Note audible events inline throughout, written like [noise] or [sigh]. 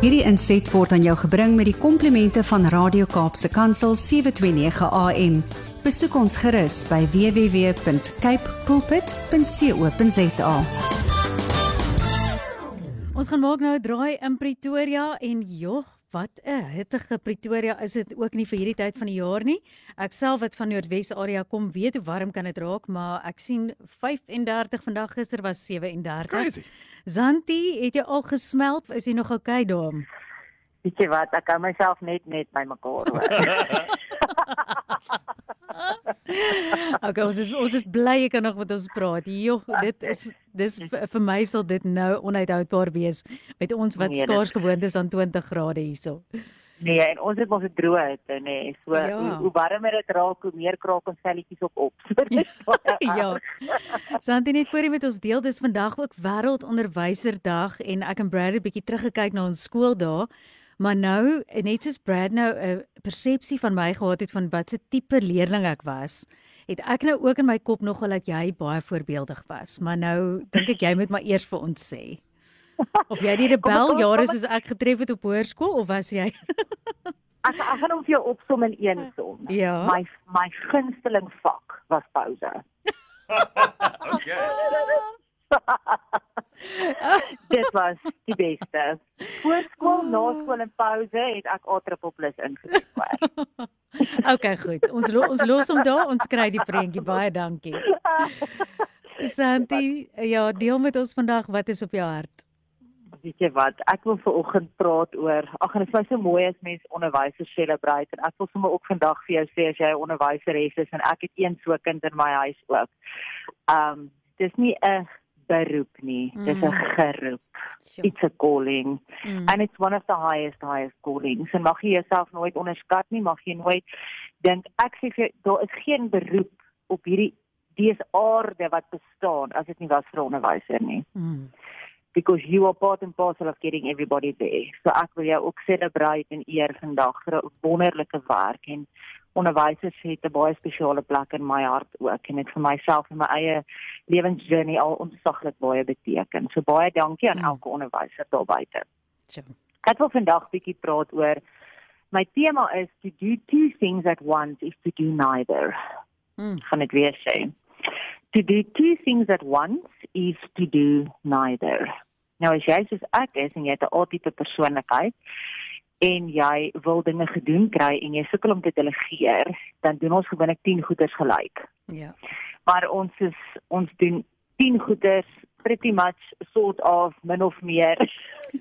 Hierdie inset word aan jou gebring met die komplimente van Radio Kaapse Kansel 729 AM. Besoek ons gerus by www.cape pulpit.co.za. Ons gaan maak nou 'n draai in Pretoria en jog, wat 'n hittige Pretoria is dit ook nie vir hierdie tyd van die jaar nie. Ek self wat van Noordwes area kom, weet hoe warm kan dit raak, maar ek sien 35 vandag gister was 37. Crazy. Zanti, het jy al gesmelt? Is jy nog okay daar? Weet jy wat, ek hou myself net net by mekaar hoor. [laughs] [laughs] Okay, ons is ons is bly jy kan nog met ons praat. Jog, dit is dis vir vir my sal dit nou onuithoudbaar wees met ons wat Nee, skaars gewoond is aan 20 grade hierso. nee, en ons het mos 'n droë hitte, nê. Nee. So Ja. ja. hoe, hoe warmer dit raak, hoe meer kraak ons velletjies op op. [laughs] So ja. erg. [laughs] Santi net voor jy met ons deel, dis vandag ook wêreldonderwyserdag en ek en Brad het bietjie teruggekyk na ons skooldae. Maar nou, net soos Brad nou 'n persepsie van my gehad het van wat se tipe leerling ek was, het ek nou ook in my kop nogal dat jy baie voorbeeldig was. Maar nou dink ek jy moet maar eers vir ons sê. Of jy die [laughs] rebel jare soos ek getref het op hoërskool of was jy [laughs] Ek ek gaan hom vir jou opsom in een som. Ja. My my gunsteling vak was pouse. [laughs] Okay. Dit was die beste. Voorskool, na skool en pouse het ek A++ ingekom. [laughs] Okay, goed. Ons lo ons los hom daar. Ons kry die prentjie. Baie dankie. Santi, ja, deel met ons vandag wat is op jou hart? Weet jy wat? Ek wil ver oggend praat oor ag en dit is so mooi as mense onderwysers celebrate en ek wil sommer ook vandag vir jou sê as jy 'n onderwyseres is en ek het een so kind in my huis ook. Um dis nie 'n beroep nie, dis 'n Mm. geroep. Sure. It's a calling Mm. and it's one of the highest highest callings. En mag jy jouself nooit onderskat nie, mag jy nooit dink ek sê vir daar is geen beroep op hierdie dese aarde wat bestaan as dit nie was vir onderwyser nie Mm. because you are part and parcel of getting everybody there. So ek wil jou ook celebrate en eer vandag vir 'n wonderlike werk en onderwysers het 'n baie spesiale plek in my hart ook en dit vir myself en my eie lewensjourney al ontsaglik baie beteken. So baie dankie aan Mm. elke onderwyser daar buite. So. Ek wil vandag bietjie praat oor my tema is to do two things at once is to do neither. Mm. Gaan dit weer sê. To do two things at once is to do neither. Nou as jy soos ek is en jy het 'n A-tipe persoonlikheid en jy wil dinge gedoen kry en jy sukkel om te delegeer, dan doen ons gewoonlik 10 goeders gelyk. Ja. Maar ons is ons doen 10 goeders pretty much sort of min of meer.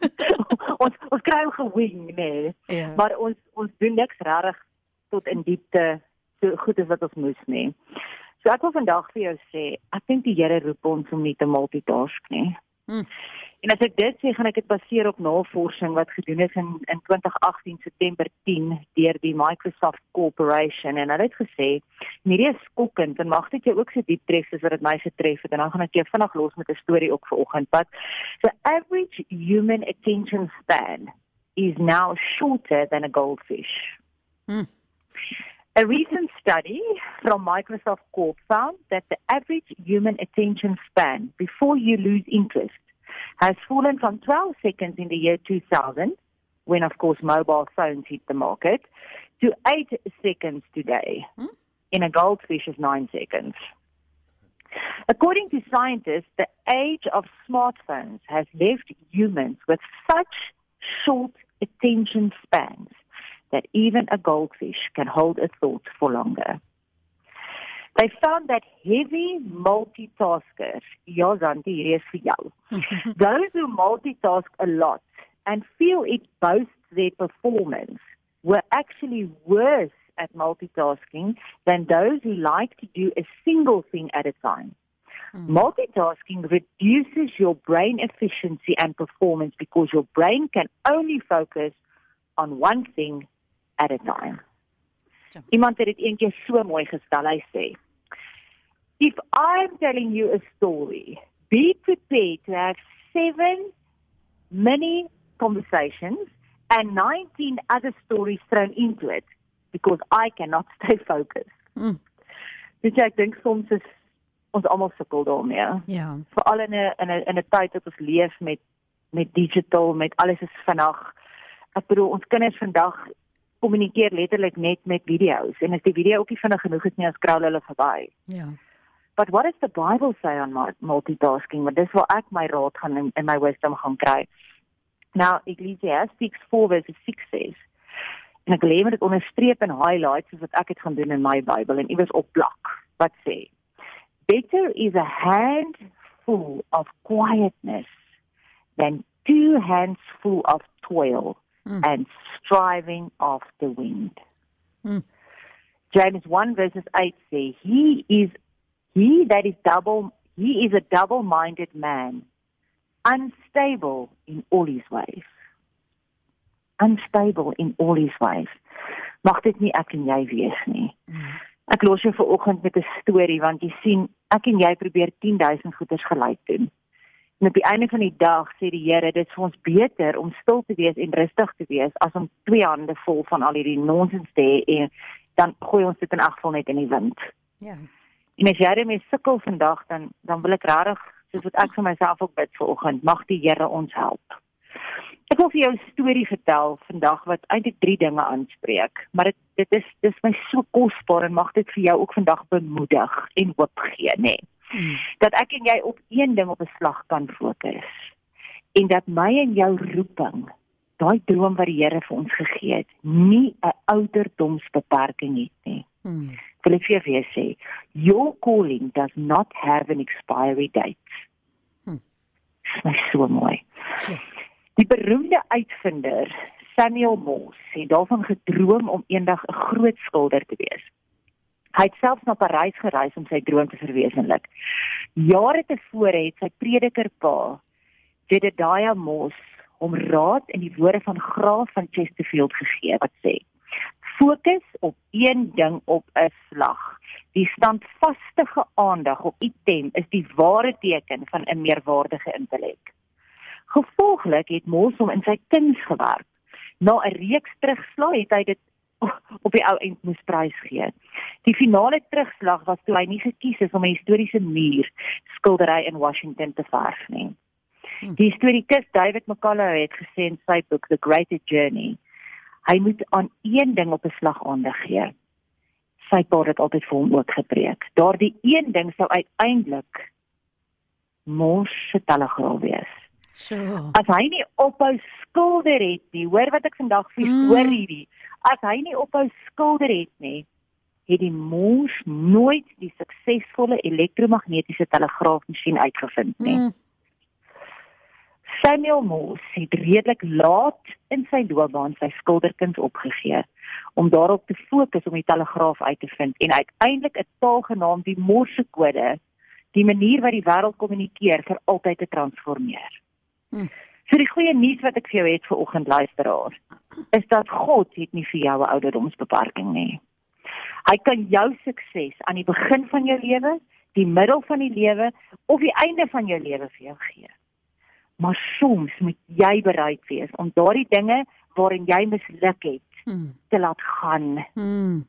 [laughs] ons ons kry hom gewing, nee. Ja. Maar ons ons doen niks regtig tot in diepte so goed as wat ons moes nie. So ek wil vandag vir jou sê, ek dink die Here roep ons om nie te multitask nie. Mm. En as ek dit sê, gaan ek dit baseer op navorsing wat gedoen is in in 2018 September 10 deur die Microsoft Corporation en hulle het gesê hierdie is skokkend en mag dit jou ook so diep tref soos wat dit my getref het en dan gaan ek jou vinnig los met 'n storie ook vir oggend. But the average human attention span is now shorter than a goldfish. Mm. A recent study from Microsoft Corp found that the average human attention span before you lose interest has fallen from 12 seconds in the year 2000, when of course mobile phones hit the market, to 8 seconds today. Hmm? In a goldfish is 9 seconds. According to scientists, the age of smartphones has left humans with such short attention spans that even a goldfish can hold a thought for longer. They found that heavy multitaskers, ja Zanti, hier is vir jou. [laughs] Those who multitask a lot and feel it boasts their performance were actually worse at multitasking than those who like to do a single thing at a time. Hmm. Multitasking reduces your brain efficiency and performance because your brain can only focus on one thing at a time. Iemand het dit eendag so mooi gestel. Hy sê: If I'm telling you a story, be prepared to have 7 mini conversations and 19 other stories thrown into it because I cannot [laughs] stay focused. Mm. Weet jy, ek dink soms is ons almal sukkel daarmee. Ja. Veral in 'n in 'n in 'n tyd wat ons leef met met digital, met alles is vinnig. Ek bedoel ons kinders vandag kommunikeer letterlik net met video's en as die video ook nie vinnig genoeg is nie, dan scroll hulle verby. Ja. But what does the Bible say on mu- multitasking? Want dis waar ek my raad gaan en, en my wisdom gaan kry. Now Ecclesiastes 4 verse 6 says en ek wil hê moet dit onderstreep en highlight soos wat ek dit gaan doen in my Bybel en iewers op plak. Wat sê? Better is a hand full of quietness than two hands full of toil Mm. and striving the wind. Mm. James 1 verses 8 say, He is he that is double he is a double-minded man, unstable in all his ways. Unstable in all his ways. Mag dit nie ek en jy wees nie. Mm. Ek los jou vanoggend met 'n storie want jy sien, ek en jy probeer 10000 goeders gelyk doen. En op die einde van die dag sê die Here, dit is vir ons beter om stil te wees en rustig te wees as om twee hande vol van al hierdie nonsens te hê en dan gooi ons dit in afval net in die wind. Ja. En as jy daarmee sukkel vandag dan dan wil ek regtig soos wat ek vir myself ook bid vanoggend, mag die Here ons help. Ek wil vir jou 'n storie vertel vandag wat eintlik drie dinge aanspreek, maar dit dit is dis my so kosbaar en mag dit vir jou ook vandag bemoedig en hoop gee, nê. Nee. Mm. Dat ek en jy op een ding op 'n slag kan fokus. En dat my en jou roeping, daai droom wat die Here vir ons gegee het, nie 'n ouderdomsbeperking het nie Mm. wil ek vir jou sê, your calling does not have an expiry date. Hm. Dis my so mooi. Ja. Die beroemde uitvinder Samuel Morse het daarvan gedroom om eendag 'n groot skilder te wees. Hy het selfs na Parys gereis om sy droom te verwesenlik. Jare tevore het sy predikerpa, Jedediah Morse, hom raad in die woorde van Graaf van Chesterfield gegee wat sê: Fokus op een ding op 'n slag. Die standvaste aandag op item is die ware teken van 'n meerwaardige intellek. Gevolglik het Mos hom in sy kuns gewerk. Na 'n reeks terugslae het hy dit op die ou end moes prys gee. Die finale terugslag was toe hy nie gekies is om 'n historiese muur skildery in Washington te verf nie. Die historikus David McCullough het gesê in sy boek The Greater Journey, hy moet aan een ding op 'n slag aandag gee. Sy pa het altyd vir hom ook gepreek. Daardie een ding sou uiteindelik mos se telegraaf wees. So. As hy nie ophou skilder het nie, hoor wat ek vandag vir Mm. hoor hierdie. As hy nie ophou skilder het nie, het die mens nooit die suksesvolle elektromagnetiese telegraafmasjien uitgevind nie. Mm. Samuel Morse het redelik laat in sy loopbaan sy skilderkuns opgegee om daarop te fokus om die telegraaf uit te vind en uiteindelik 'n taal genaamd die Morsekode, die manier wat die wêreld kommunikeer vir altyd te transformeer. Hmm. So die goeie nuus wat ek vir jou het vir oggend luisteraar, is dat God het nie vir jou 'n ouderdomsbeperking nie. Hy kan jou sukses aan die begin van jou lewe, die middel van die lewe of die einde van jou lewe vir jou gee. Maar soms moet jy bereid wees om daardie dinge waarin jy misluk het Mm. te laat gaan Mm.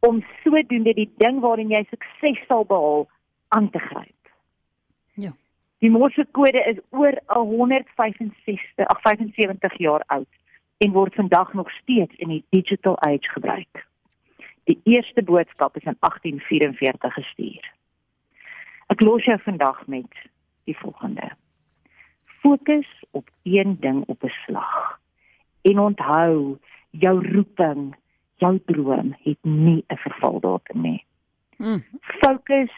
om sodoende die ding waarin jy sukses sal behaal aan te gryp. Die Morse kode is oor 165 ag 75 jaar oud en word vandag nog steeds in die digital age gebruik. Die eerste boodskap is in 1844 gestuur. Ek los jou vandag met die volgende. Fokus op een ding op 'n slag. En onthou, jou roeping, jou droom het nie 'n vervaldatum nie. Mm. Focus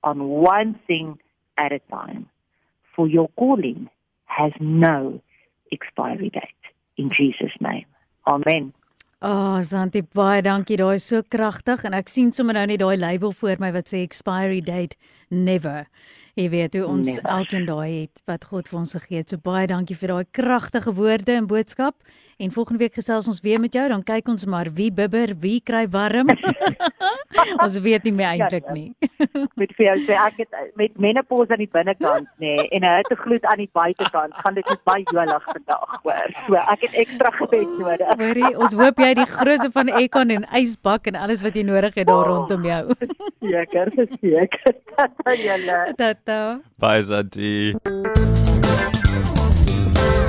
on one thing at a time. For your calling has no expiry date. In Jesus name. Amen. Ah, oh, Santi, baie dankie. Daai is so kragtig en ek sien sommer nou net daai label voor my wat sê expiry date never. Jy weet hoe ons Never. elkeen daai het wat God vir ons gegee het. So baie dankie vir daai kragtige woorde en boodskap. En volgende week gesels ons weer met jou, dan kyk ons maar wie bibber, wie kry warm. [laughs] ons weet nie meer eintlik ja. nie. Ek [laughs] moet vir jou sê ek het met menopause aan die binnekant nê nee, en 'n hittegloed aan die buitekant gaan dit net baie jolig vandag hoor. So ek het ekstra gebed nodig. Hoorie, ons hoop jy het die grootte van Ekon en ysbak en alles wat jy nodig het daar Oh. rondom jou. Seker, verseker. Tata. Bye, Santi.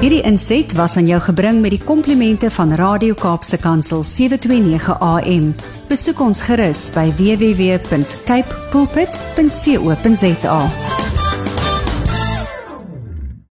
Hierdie inset was aan jou gebring met die komplimente van Radio Kaapse Kansel 729 AM. Besoek ons gerus by www.cape pulpit.co.za.